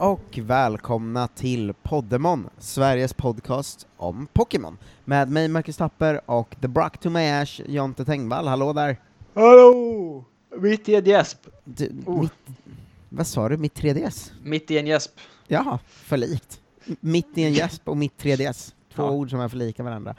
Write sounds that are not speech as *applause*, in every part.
Och välkomna till Poddemon, Sveriges podcast om Pokémon. Med mig Marcus Tapper och The Brock to my Ash, Jonte Tengvall. Hallå där! Hallå! Mitt i en gäsp. Du, Oh. mitt, vad sa du? Mitt 3DS? Mitt i en gäsp. Jaha, för likt. Mitt i en gäsp och mitt 3DS. Två Ja. ord som är för lika varandra.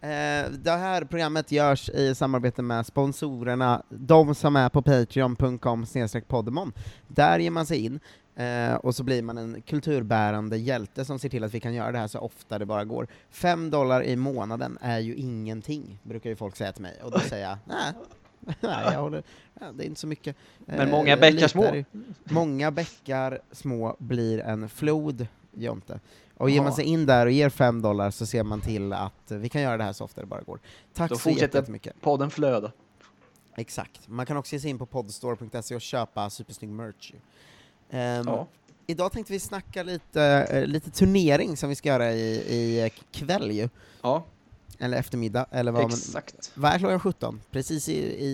Eh, det här programmet görs i samarbete med sponsorerna, de som är på patreon.com poddemon. Där ger man sig in, eh, och så blir man en kulturbärande hjälte som ser till att vi kan göra det här så ofta det bara går. Fem dollar i månaden är ju ingenting, brukar ju folk säga till mig, och då säger jag nej, *laughs* nej jag håller, ja, det är inte så mycket. Men Eh, många bäckar små. Många bäckar små blir en flod, Jonte. Och ger man sig in där och ger fem dollar så ser man till att vi kan göra det här så ofta det bara går. Tack Då så jättemycket. Podden flöda. Exakt. Man kan också ge sig in på podstore.se och köpa supersnygg merch. Ehm, Ja. Idag tänkte vi snacka lite, eh, lite turnering som vi ska göra i, i kväll ju. Ja, Eller eftermiddag, eller vad man... exakt. Vad är klockan 17? Precis i, i,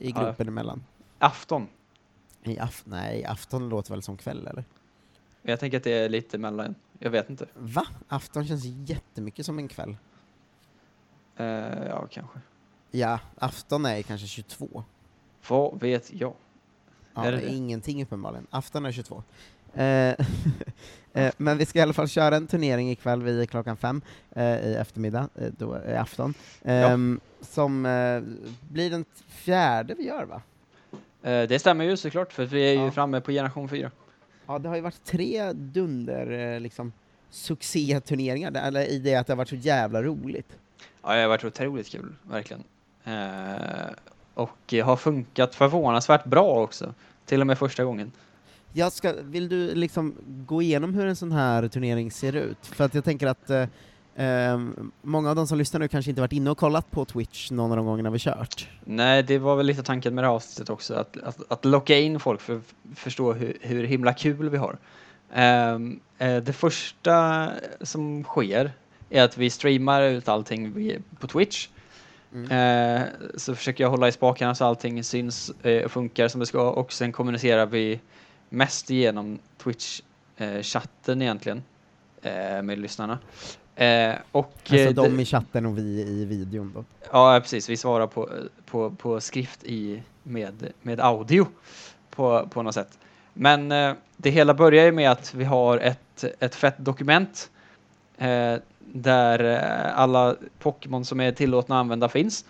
i Ja. gruppen emellan. Afton. I af nej, afton låter väl som kväll, eller? Jag tänker att det är lite mellan. Jag vet inte. Va? Afton känns jättemycket som en kväll. Eh, ja, kanske. Ja, afton är kanske 22. Vad vet jag? Ja, Är det ingenting uppenbarligen. Afton är 22. Eh, *laughs* eh, men vi ska i alla fall köra en turnering ikväll vid klockan fem eh, i eftermiddag, då i afton, ehm, som blir den fjärde vi gör va? Det stämmer ju såklart, för vi är ju Ja. framme på generation 4. Ja, det har ju varit tre dunder, liksom, succéturneringar, eller i det att det har varit så jävla roligt. Ja, det har varit otroligt kul, verkligen. Och eh, har funkat förvånansvärt bra också. Till och med första gången. Jag ska, vill du liksom gå igenom hur en sån här turnering ser ut? För att jag tänker att eh, ehm, många av de som lyssnar nu kanske inte varit inne och kollat på Twitch någon av de gångerna vi kört. Nej, det var väl lite tanken med det här avsnittet också, att, att, att locka in folk för att förstå hur, hur himla kul vi har. Ehm, eh, det första som sker är att vi streamar ut allting på Twitch. Mm. Eh, så försöker jag hålla i spakarna så allting syns eh, och funkar som det ska och sen kommunicerar vi mest genom Twitch-chatten egentligen eh, med lyssnarna. Eh, och, Alltså eh, de i chatten och vi i videon då. Ja, precis. Vi svarar på, på, på skrift i, med, med audio på, på något sätt. Men eh, det hela börjar ju med att vi har ett, ett fett dokument eh, där eh, alla Pokémon som är tillåtna att använda finns.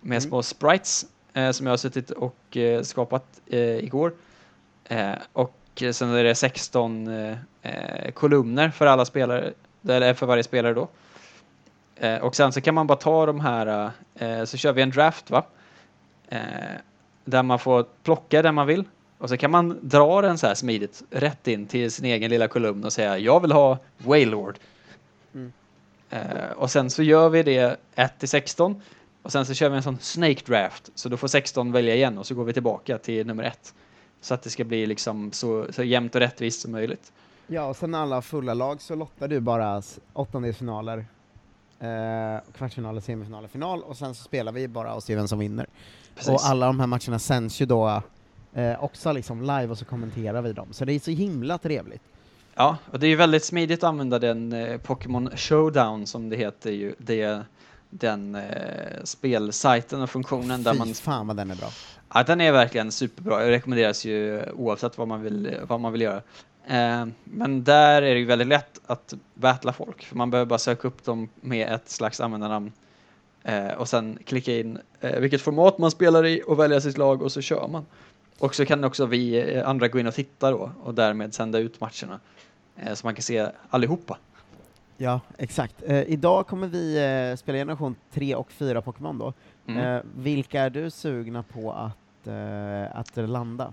Med Mm. små sprites eh, som jag har suttit och eh, skapat eh, igår. Eh, och sen är det 16 eh, kolumner för alla spelare, eller för varje spelare då. Och sen så kan man bara ta de här, så kör vi en draft va? Där man får plocka den man vill. Och så kan man dra den så här smidigt rätt in till sin egen lilla kolumn och säga jag vill ha Waylord. Mm. Eh, och sen så gör vi det 1 till 16. Och sen så kör vi en sån snake draft. Så då får 16 välja igen och så går vi tillbaka till nummer 1. Så att det ska bli liksom så, så jämnt och rättvist som möjligt. Ja, och sen alla fulla lag så lottar du bara åttondelsfinaler, eh, kvartsfinaler, semifinaler, final, och sen så spelar vi bara och ser vem som vinner. Och alla de här matcherna sänds ju då eh, också liksom live och så kommenterar vi dem, så det är så himla trevligt. Ja, och det är ju väldigt smidigt att använda den eh, Pokémon Showdown som det heter ju, det, den eh, spelsajten och funktionen där Fy man... fan vad den är bra. Ja, den är verkligen superbra. Det rekommenderas ju oavsett vad man vill, vad man vill göra. Eh, men där är det ju väldigt lätt att battla folk, för man behöver bara söka upp dem med ett slags användarnamn eh, och sen klicka in eh, vilket format man spelar i och välja sitt lag och så kör man. Och så kan också vi eh, andra gå in och titta då och därmed sända ut matcherna eh, så man kan se allihopa. Ja, exakt. Eh, idag kommer vi eh, spela generation 3 och 4 Pokémon då. Mm. Eh, vilka är du sugna på att, eh, att landa?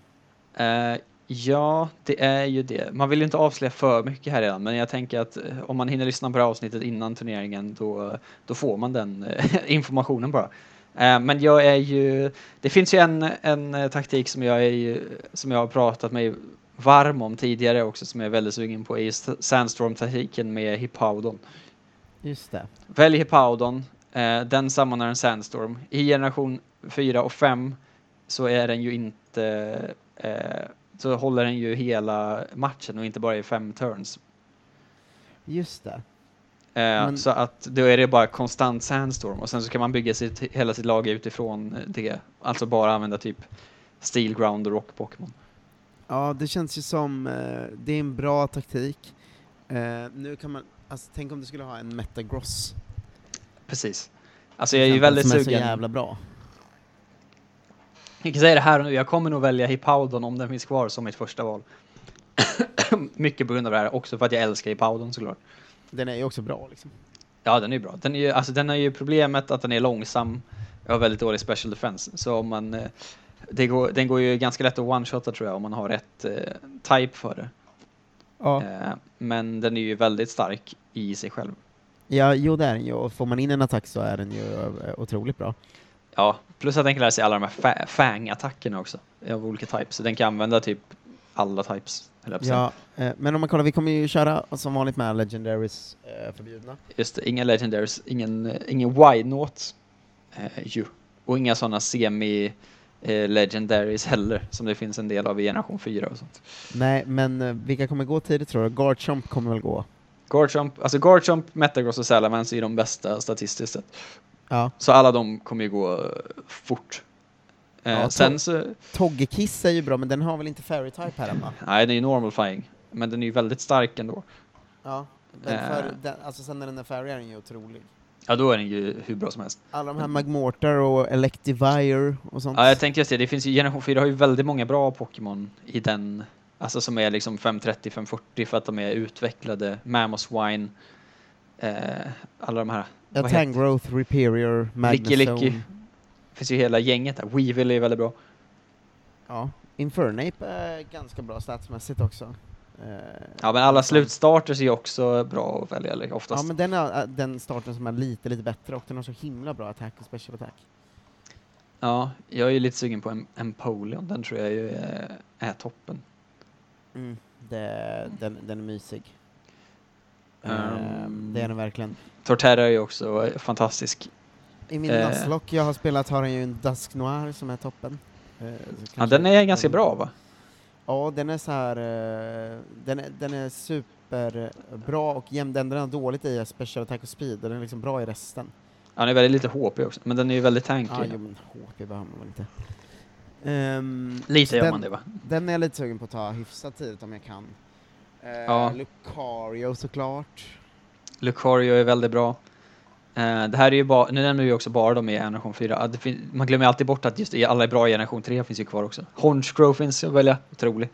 Ja, det är ju det. Man vill ju inte avslöja för mycket här redan, men jag tänker att om man hinner lyssna på det här avsnittet innan turneringen, då, då får man den *laughs* informationen bara. Eh, men jag är ju, det finns ju en, en eh, taktik som jag, är ju, som jag har pratat mig varm om tidigare också, som jag är väldigt sugen på, är Sandstorm-taktiken med Hippowdon. Just det. Välj Hippowdon, eh, den sammanar en Sandstorm. I generation 4 och 5 så är den ju inte, så håller den ju hela matchen och inte bara i fem turns. Just det. Eh, Men- Så att då är det bara konstant sandstorm och sen så kan man bygga sitt, hela sitt lag utifrån det. Alltså bara använda typ Steel Ground och Rock Pokémon. Ja, det känns ju som, eh, det är en bra taktik. Eh, nu kan man, alltså tänk om du skulle ha en Metagross. Precis. Alltså jag är ju väldigt som är så sugen. jävla bra. Jag kan säga det här och nu, jag kommer nog välja Hippowdon om den finns kvar som mitt första val. *coughs* Mycket på grund av det här, också för att jag älskar Hippowdon såklart. Den är ju också bra liksom. Ja, den är ju bra. Den, är ju, alltså, den har ju problemet att den är långsam och har väldigt dålig special defense. Så om man, eh, det går, den går ju ganska lätt att one-shotta tror jag om man har rätt eh, type för det. Ja. Eh, men den är ju väldigt stark i sig själv. ja, jo det är den ju, och får man in en attack så är den ju eh, otroligt bra. Ja, plus att den kan lära sig alla de här fa- fang-attackerna också av olika types. Så den kan använda typ alla types. Ja, eh, men om man kollar, vi kommer ju köra som vanligt med Legendaries eh, förbjudna. Just det, inga legendaries, ingen, eh, ingen eh, ju. Och inga sådana semi legendaries heller, som det finns en del av i generation 4 och sånt. Nej, men vilka kommer gå tidigt tror du? Garchomp kommer väl gå? Garchomp, alltså Garchomp, Metagross och Salamence är de bästa statistiskt sett. Ja. Så alla de kommer ju gå fort. Eh, Ja, sen to- så, Togekiss är ju bra, men den har väl inte Fairy Type här hemma? nej den är ju normal flying, men den är ju väldigt stark ändå. Ja. Den Eh. för, den, alltså sen när den är Fairy är den ju otrolig. Ja, då är den ju hur bra som helst. Alla de här Magmortar och Electivire och sånt. Ja, jag tänkte just det, det finns ju, generation 4 har ju väldigt många bra Pokémon i den, alltså som är liksom 530-540 för att de är utvecklade, Mamoswine, eh, alla de här. ja, Tangrowth, Riperior, Licky Licky. Finns ju hela gänget där. Weevil är väldigt bra. Ja. Infernape är ganska bra statsmässigt också. Eh, Ja, men alla slutstarters är ju också bra att välja, oftast. Ja, men den är äh, den starten som är lite, lite bättre och den har så himla bra attack och special attack. Ja, jag är ju lite sugen på en Empoleon, den tror jag ju är, är toppen. Mm. Det, den, den är mysig. Ehm. Ehm, det är den verkligen. Torterra är ju också eh, fantastisk. I min eh. Nuzlocke jag har spelat har den ju en Dusk Noir som är toppen. Eh, Ja, den är ganska bra va? Ja, den är så här, eh, den, är, den är superbra och jämn. Den har dåligt i är special attack och speed och den är liksom bra i resten. Ja, den är väldigt lite HP också, men den är ju väldigt tanky. Ja, jo, men HP behöver man väl inte. Ehm, Lite gör den, man det va? Den är jag lite sugen på att ta hyfsat tidigt om jag kan. Eh, Ja. Lucario såklart. Lucario är väldigt bra. Eh, det här är ju bara, nu nämner vi också bara de i generation 4. Ah, det fin- man glömmer alltid bort att just alla är bra i generation 3 finns ju kvar också. Honchcrow finns att välja, otrolig.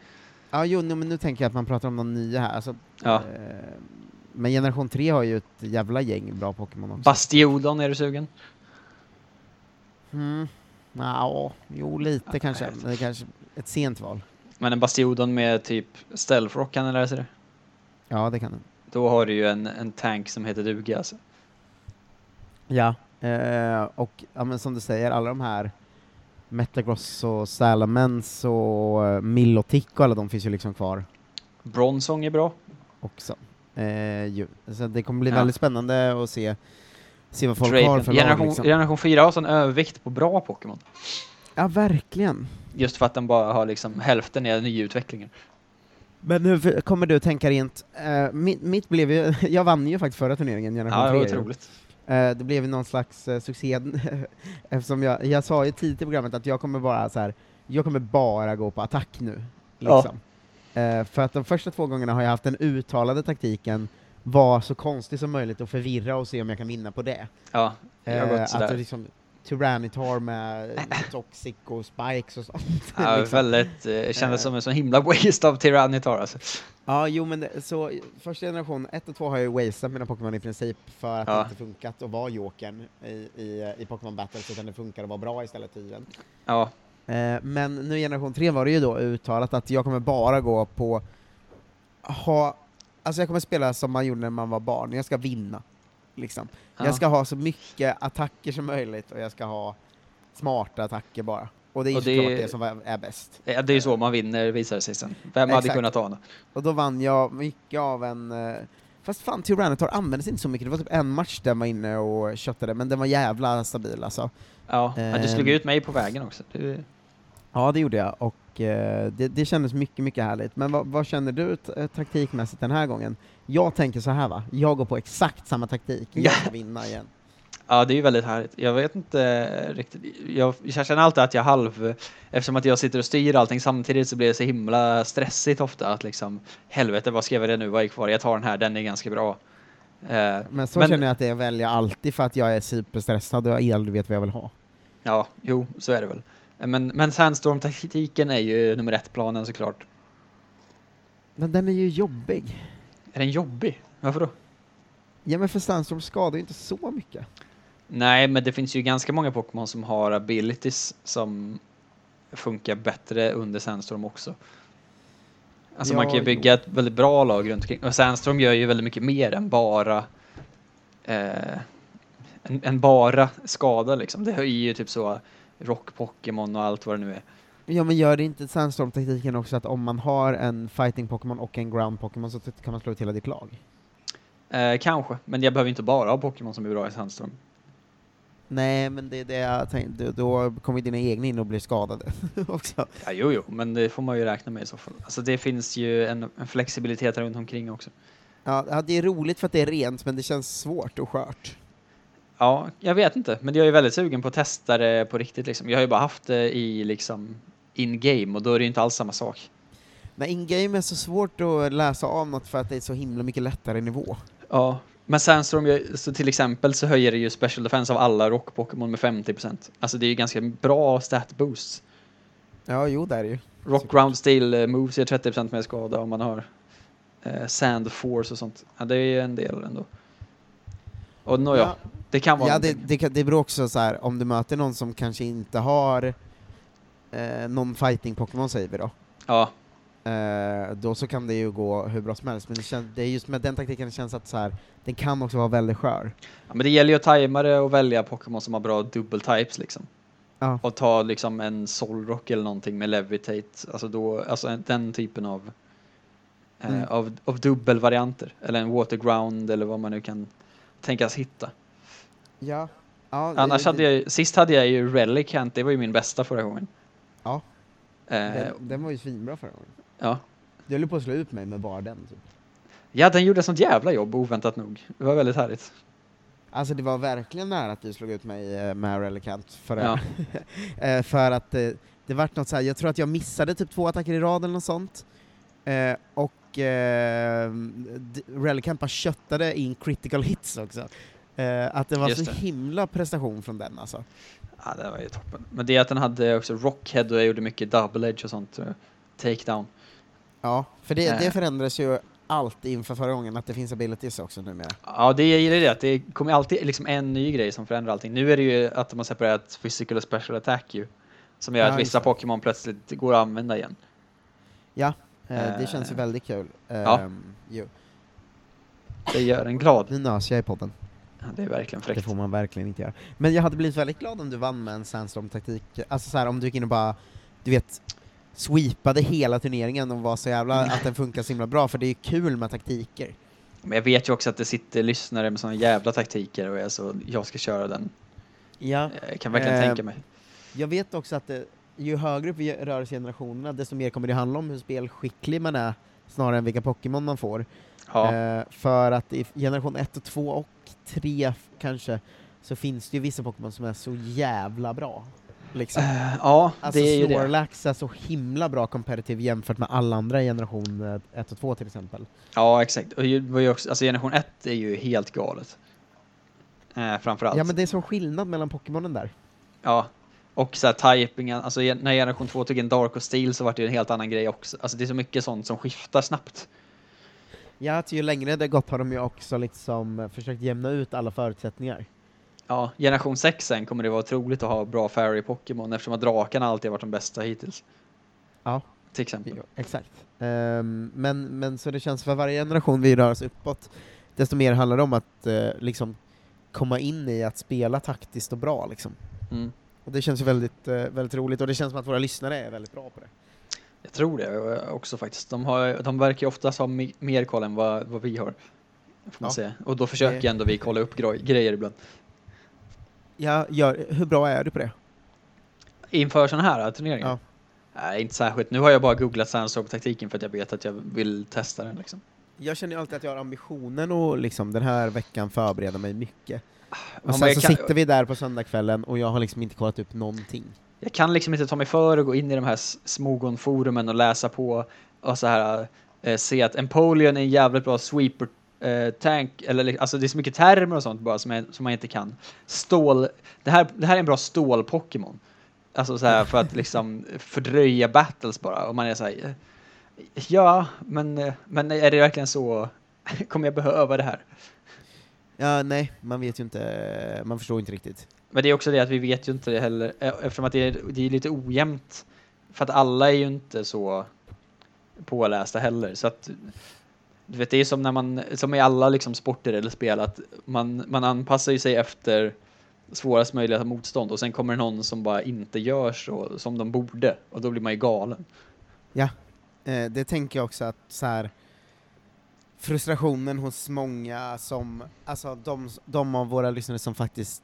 Ja, jo, no, men nu tänker jag att man pratar om någon nya här. Alltså, Ja. eh, men generation 3 har ju ett jävla gäng bra Pokémon också. Bastiodon, är du sugen? Mm. Ja, jo, lite Ja, kanske. Men det är kanske ett sent val. Men en Bastiodon med typ Stealth Rock kan den lära sig det. Ja, det kan den. Då har du ju en, en tank som heter duga alltså. Ja, eh, och ja, men som du säger, alla de här Metagross och Salamence och uh, Milotic och alla de finns ju liksom kvar Bronzong är bra. också. Eh, ju. Så det kommer bli Ja. väldigt spännande att se, se vad folk Draven. har för lag. generation, Liksom. generation 4 har sån övervikt på bra Pokémon. Ja, verkligen. Just för att den bara har liksom hälften är nyutvecklingen. Men hur kommer du tänka rent? Eh, mitt, mitt blev ju, *laughs* jag vann ju faktiskt förra turneringen, generation Ja, det 3. var ju. otroligt. Eh, det blev någon slags eh, succé, *laughs* eftersom jag, jag sa ju tidigt i programmet att jag kommer bara så här, jag kommer bara gå på attack nu. Ja. Liksom. Eh, för att de första två gångerna har jag haft den uttalade taktiken, var så konstig som möjligt och förvirra och se om jag kan vinna på det. Ja, jag har gått sådär. att liksom, Tyrannitar med *laughs* Toxic och Spikes och sånt. Ja, liksom. väldigt, eh, kändes Eh. som en sån himla waste av Tyrannitar alltså. Ja, jo men det, så första generation, ett och två har jag ju wasteat mina Pokémon i princip för att Ja. det inte funkat att vara Jokern i, i, i Pokémon Battles, utan det funkar att vara bra istället tydligen. Ja, Eh, men nu i generation 3 var det ju då uttalat att jag kommer bara gå på ha, alltså jag kommer spela som man gjorde när man var barn, jag ska vinna. Liksom. ja. Jag ska ha så mycket attacker som möjligt och jag ska ha smarta attacker bara. Och det är ju Och det- såklart det som är, är bäst. Ja, det är ju så man vinner visar det sig sen. Vem hade Exakt. kunnat ana? Och då vann jag mycket av en... eh, Fast fan, Tyrannotar användes inte så mycket, det var typ en match där jag var inne och köttade, men den var jävla stabil alltså. Ja, men du slog Ehm. ut mig på vägen också. Du, Ja, det gjorde jag, och det, det kändes mycket, mycket härligt. Men vad, vad känner du eh, taktikmässigt den här gången? Jag tänker så här va, jag går på exakt samma taktik, jag ska vinna igen. Ja, det är ju väldigt härligt. Jag vet inte riktigt. Jag, jag känner alltid att jag halv... Eftersom att jag sitter och styr allting samtidigt så blir det så himla stressigt ofta att liksom helvete, vad ska jag välja nu? Vad är kvar? Jag tar den här, den är ganska bra. Eh, Men så Men- känner jag att det väljer jag alltid för att jag är superstressad och jag aldrig vet vad jag vill ha. ja, jo, så är det väl. Eh, Men, men Sandstorm-taktiken är ju nummer ett-planen såklart. Men den är ju jobbig. Är den jobbig? Varför då? Ja men för Sandstorm skadar ju inte så mycket. Nej, men det finns ju ganska många Pokémon som har abilities som funkar bättre under Sandstorm också. Alltså man Ja, kan ju bygga ett väldigt bra lag runt omkring. Och Sandstorm gör ju väldigt mycket mer än bara eh, en, en bara skada liksom. Det är ju typ så rock-Pokémon och allt vad det nu är. Ja men gör det inte Sandstorm-taktiken också att om man har en fighting-Pokémon och en ground-Pokémon så kan man slå ut hela ditt lag? Eh, kanske, men jag behöver inte bara ha Pokémon som är bra i Sandstorm. Nej men det är det jag tänkte, då- kommer dina egna in och blir skadade *laughs* också. Ja, jo, jo, men det får man ju räkna med i så fall. Alltså det finns ju en, en flexibilitet runt omkring också. Ja, det är roligt för att det är rent men det känns svårt och skört. Ja, jag vet inte, men jag är väldigt sugen på att testa det på riktigt liksom. Jag har ju bara haft det i liksom in-game och då är det ju inte alls samma sak. Nej, in-game är så svårt att läsa av något för att det är så himla mycket lättare nivå. Ja, men Sandstorm, gör- så till exempel så höjer det ju Special Defense av alla rock-Pokémon med 50%. Alltså det är ju ganska bra stat boost. Ja, jo det är det ju. Rock Ground Steel eh, Moves ger 30% mer skada om man har eh, Sand Force och sånt. Ja, det är ju en del ändå. Och nåja, Ja. det kan vara Ja, det, det, det beror också så här om du möter någon som kanske inte har eh, någon fighting-Pokémon säger vi då. Ja, Eh, då så kan det ju gå hur bra som helst, men det, känns, det är just med den taktiken det känns att så här, den kan också vara väldigt skör. Ja, men det gäller ju att tajma det och välja Pokémon som har bra dubbel-types liksom. Ja. Och ta liksom en Solrock eller någonting med Levitate, alltså, då, alltså en- den typen av, eh, Mm. av, av dubbelvarianter. Eller en Waterground eller vad man nu kan tänkas hitta. Ja. ja det- Annars det, hade jag sist hade jag ju Relicanth, det var ju min bästa förra gången. Ja. Eh, Den, den var ju svinbra förra gången. ja. Du höll på att slå ut mig med bara den. Typ. ja, den gjorde sånt jävla jobb oväntat nog. Det var väldigt härligt. Alltså det var verkligen nära att du slog ut mig eh, med Relicant, för, Ja. *laughs* eh, för att eh, det vart något så här. jag tror att jag missade typ två attacker i rad eller något sånt. Eh, och eh, Relicant bara köttade in critical hits också. Eh, att det var Just så det. himla prestation från den alltså. Ja, det var ju toppen. Men det att den hade också Rockhead och jag gjorde mycket double edge och sånt. eh, Takedown. Ja, för det, det Eh. förändras ju allt inför förra gången, att det finns abilities också numera. Ja, det jag gillar det att det kommer alltid liksom en ny grej som förändrar allting. Nu är det ju att de har separerat physical och special attack ju. Som gör Ja, att vissa det. Pokémon plötsligt går att använda igen. Ja, det Eh. känns ju väldigt kul. Ja. Ehm, jo. Det gör en glad. Nu nös jag i podden. Ja, det är verkligen Det fräckt. får man verkligen inte göra. Men jag hade blivit väldigt glad om du vann med en Sandstorm-taktik. Alltså så här, om du gick in och bara, du vet, sweepade hela turneringen och var så jävla, Mm. att den funkar så himla bra, för det är ju kul med taktiker. Men jag vet ju också att det sitter lyssnare med såna jävla taktiker och jag, så jag ska köra den. Ja. Jag kan verkligen Eh, tänka mig. Jag vet också att det, ju högre upp i rörelsegenerationerna, desto mer kommer det handla om hur spelskicklig man är, snarare än vilka Pokémon man får. Ja, Eh, för att i generation 1 och 2 och 3 kanske, så finns det ju vissa Pokémon som är så jävla bra. Liksom. Eh, ja Alltså det är ju det. Snorlax är så himla bra competitive jämfört med alla andra generation 1 och 2 till exempel. Ja, exakt. Och ju också, alltså generation 1 är ju helt galet. Eh, framförallt. Ja men det är sån skillnad mellan Pokémonen där. Ja, och så här typingen, alltså när generation 2 tog in Dark och Steel så var det ju en helt annan grej också. Alltså det är så mycket sånt som skiftar snabbt. Ja, att ju längre det gått har de ju också liksom eh, försökt jämna ut alla förutsättningar. Ja, generation 6 sen kommer det vara otroligt att ha bra fairy Pokémon eftersom att drakarna alltid har varit de bästa hittills. Ja. Till exempel. Jo, exakt. Ehm, men, men så det känns för varje generation vi rör oss uppåt, desto mer handlar det om att eh, liksom komma in i att spela taktiskt och bra liksom. Mm. Och det känns väldigt, eh, väldigt roligt, och det känns som att våra lyssnare är väldigt bra på det. Jag tror det eh, också faktiskt. De, har, de verkar ju oftast ha me- mer koll än vad, vad vi har. Får man Ja. säga. Och då försöker Det- ändå vi kolla upp grejer ibland. Ja, gör, hur bra är du på det? Inför sådana här turneringar? Ja. Nej, inte särskilt. Nu har jag bara googlat Sandstorm-taktiken för att jag vet att jag vill testa den liksom. Jag känner ju alltid att jag har ambitionen att liksom den här veckan förbereda mig mycket. Och sen så kan- sitter vi där på söndagskvällen och jag har liksom inte kollat upp någonting. Jag kan liksom inte ta mig för att gå in i de här Smogon-forumen och läsa på och så här eh, se att Empoleon är en jävligt bra sweeper eh, tank, eller alltså det är så mycket termer och sånt bara som, jag, som man inte kan. Stål, det här, det här är en bra stål-Pokémon. Alltså så här för att liksom fördröja battles bara och man är så här, eh, ja, men, men är det verkligen så, *laughs* kommer jag behöva det här? Ja, nej, man vet ju inte, man förstår inte riktigt. Men det är också det att vi vet ju inte det heller, eh, eftersom att det är, det är lite ojämnt. För att alla är ju inte så pålästa heller. Så att, du vet, det är som när man, som i alla liksom sporter eller spel, att man, man anpassar ju sig efter svårast möjliga motstånd och sen kommer det någon som bara inte gör så som de borde och då blir man ju galen. Eh, det tänker jag också att så här frustrationen hos många som, alltså de, de av våra lyssnare som faktiskt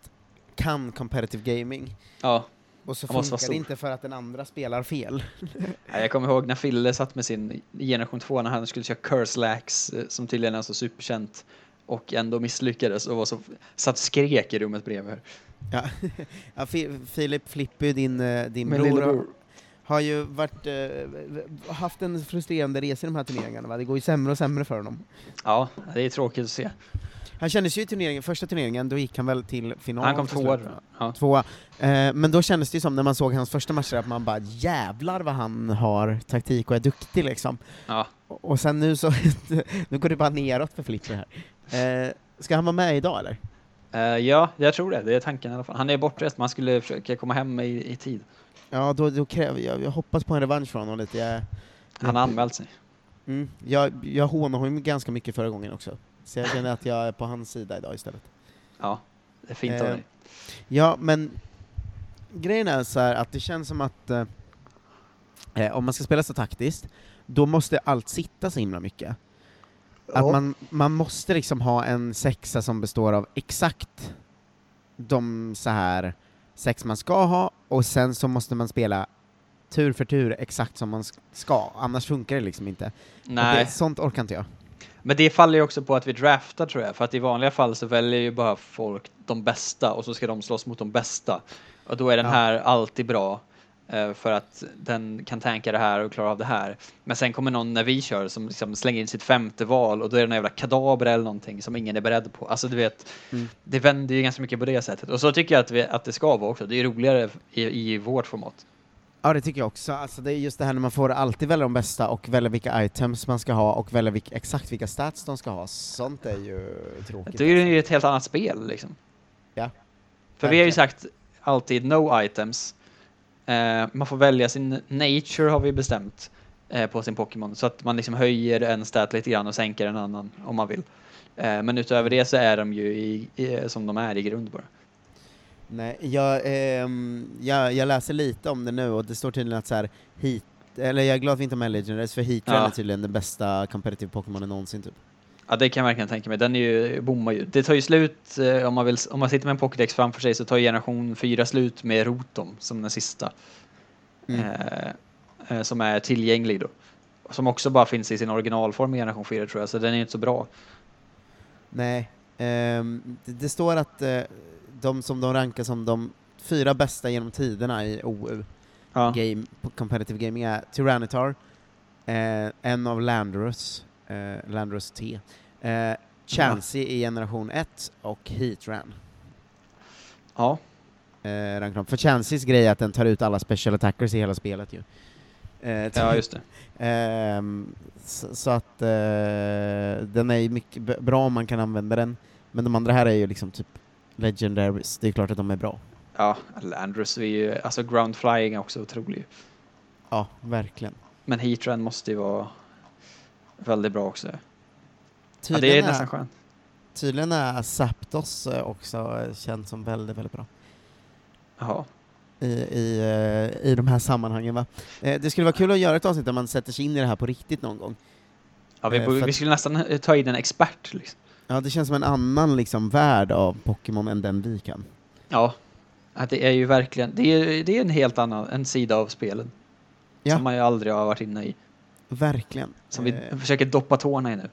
kan competitive gaming, Ja, och så funkar det inte för att den andra spelar fel. *laughs* Ja, Jag kommer ihåg när Fille satt med sin generation 2 när han skulle köra Curse Lax eh, som tydligen är så superkänt och ändå misslyckades och var så, satt skrek i rummet bredvid. Ja. *laughs* ja, Fi- Filip Flippy, din, eh, din Min bror. Har ju varit, eh, haft en frustrerande resa i de här turneringarna, va? det går ju sämre och sämre för honom. Ja, det är tråkigt att se. Han kändes ju i turneringen, första turneringen, då gick han väl till final. Han kom tvåa. Ja. Tvåa. Eh, men då kändes det ju som när man såg hans första matcher att man bara jävlar vad han har taktik och är duktig liksom. Ja. Och och sen nu så, *laughs* nu går det bara neråt för Flipper här. Eh, ska han vara med idag eller? Eh, ja, jag tror det. Det är tanken i alla fall. Han är bortrest, man skulle försöka komma hem i, i tid. Ja, då, då kräver jag, jag hoppas på en revansch från honom lite. Jag, Han har anmält sig. mm, jag, jag hånade honom ganska mycket förra gången också. Så jag känner att jag är på hans sida idag istället. Ja, det är fint av Eh, dig. Ja, men grejen är så här att det känns som att eh, eh, om man ska spela så taktiskt, då måste allt sitta så himla mycket. Att man, man måste liksom ha en sexa som består av exakt de så här sex man ska ha, och sen så måste man spela tur för tur exakt som man sk- ska, annars funkar det liksom inte. Och Nej, Det, sånt orkar inte jag. men det faller ju också på att vi draftar tror jag. För att i vanliga fall så väljer ju bara folk de bästa och så ska de slåss mot de bästa. Och då är den Ja. här alltid bra. Eh, För att den kan tanka det här och klara av det här. Men sen kommer någon när vi kör som liksom slänger in sitt femte val och då är det en jävla kadaver eller någonting som ingen är beredd på. Alltså du vet, Mm. det vänder ju ganska mycket på det sättet. Och så tycker jag att, vi, att det ska vara också. Det är roligare i, i vårt format. Ja, det tycker jag också. Alltså, det är just det här när man får alltid välja de bästa och välja vilka items man ska ha och välja vilk, exakt vilka stats de ska ha. Sånt är ju tråkigt. Det är ju ett helt annat spel liksom. Ja. För vi har ju Verkligen. sagt alltid no items. Eh, man får välja sin nature har vi bestämt eh, på sin Pokémon så att man liksom höjer en stat lite grann och sänker en annan om man vill. Eh, men utöver det så är de ju i, i, som de är i grund bara. Nej, jag, ehm, jag, jag läser lite om det nu och det står tydligen att så här, hit, eller jag är glad att vi inte har med Legendaries för Heatran Ja. är tydligen den bästa competitive Pokémonen någonsin typ. Ja det kan jag verkligen tänka mig. Den är ju, bommar ju. Det tar ju slut eh, om man vill, om man sitter med en Pokédex framför sig så tar ju generation 4 slut med Rotom som den sista. Mm. eh, eh, som är tillgänglig då. Som också bara finns i sin originalform i generation 4 tror jag, så den är inte så bra. Nej, ehm, det, det står att eh, de som de rankar som de fyra bästa genom tiderna i OU, Ja. game, competitive gaming, är Tyranitar, eh, en av Landorus, eh, Landorus T, eh, Chansey i generation 1 och Heatran. ja. Eh, rankar dem. För Chanseys grej är att den tar ut alla special attackers i hela spelet ju. Eh, ja, just det. Ehm, så, så att eh, den är ju mycket bra om man kan använda den, men de andra här är ju liksom typ legendaries, det är klart att de är bra. Ja, Landrus är ju, alltså ground flying är också otrolig. Ja, verkligen. Men Heatran måste ju vara väldigt bra också. Ja, det Tydligen, är nästan är, skönt. tydligen är Zapdos eh, också eh, känd som väldigt, väldigt bra Jaha. i, i, eh, i de här sammanhangen va. Det skulle vara kul att göra ett avsnitt där man sätter sig in i det här på riktigt någon gång. Ja, vi, borde- vi skulle nästan ta in en expert liksom. Ja, det känns som en annan liksom värld av Pokémon än den vi kan. Ja. Det är ju verkligen, det är, det är en helt annan en sida av spelen. Ja. som man ju aldrig har varit inne i. Verkligen. Som vi Eh, försöker doppa tårna i nu.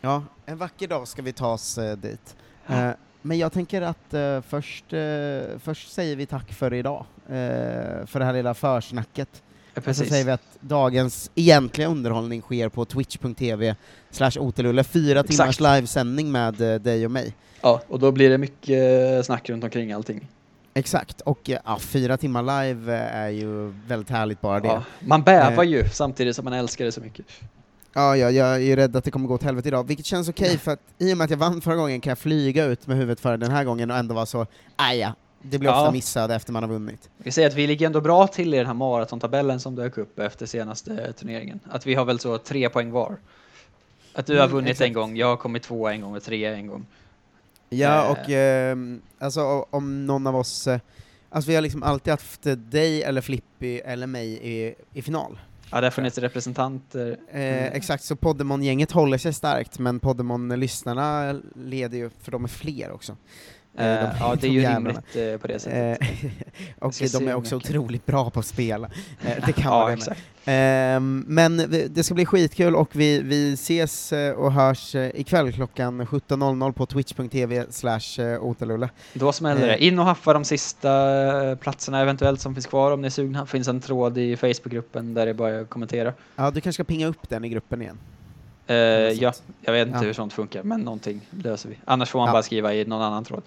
Ja, en vacker dag ska vi ta oss eh, dit. Ja. Eh, men jag tänker att eh, först, eh, först säger vi tack för idag, för det här lilla försnacket. Ja, Och så säger vi att dagens egentliga underhållning sker på twitch.tv slash otelulle, fyra Exakt. timmars livesändning med dig och mig. Ja, och då blir det mycket snack runt omkring allting. Exakt, och eh, ja, fyra timmar live eh, är ju väldigt härligt bara det. Ja, man bävar Eh. ju samtidigt som man älskar det så mycket. Ja, ja, jag är ju rädd att det kommer gå åt helvete idag, vilket känns okej för att i och med att jag vann förra gången kan jag flyga ut med huvudet för den här gången och ändå vara så, aja, det blir ofta Ja. missad efter man har vunnit. Vi säger att vi ligger ändå bra till i den här maratontabellen som dök upp efter senaste turneringen. Att vi har väl så tre poäng var. Att du har Mm, vunnit exakt. en gång, jag har kommit tvåa en gång och trea en gång. Ja, Eh. och ehm, alltså om någon av oss, eh, alltså vi har liksom alltid haft eh, dig eller Flippy eller mig i, i final. Ja, det har funnits representanter. Eh, Mm. Exakt, så Poddemon-gänget håller sig starkt, men Poddemon-lyssnarna leder ju, för de är fler också. Eh, Eh, de- ja, det de är ju jävlarna. rimligt eh, på det sättet. *laughs* Och de är också kan- otroligt bra på att spela. Eh, det kan *laughs* ja, det exakt. Ehm, men det ska bli skitkul och vi, vi ses eh, och hörs eh, ikväll klockan 17.00 på twitch.tv slash otelulle. Då smäller det. In och haffa de sista platserna eventuellt som finns kvar om ni är sugna. finns en tråd i Facebookgruppen där det är bara att kommentera. Ja, du kanske ska pinga upp den i gruppen igen. Något ja, jag vet inte Ja. hur sånt funkar, men någonting löser vi. Annars får man Ja. bara skriva i någon annan tråd.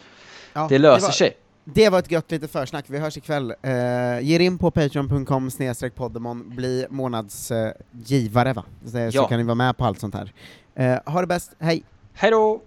Ja, det löser var, sig. Det var ett gött litet försnack, vi hörs ikväll. Uh, ge in på patreon.com poddemon, bli månadsgivare va? Så, så Ja. kan ni vara med på allt sånt här. Eh, ha det bäst, hej! Hej då!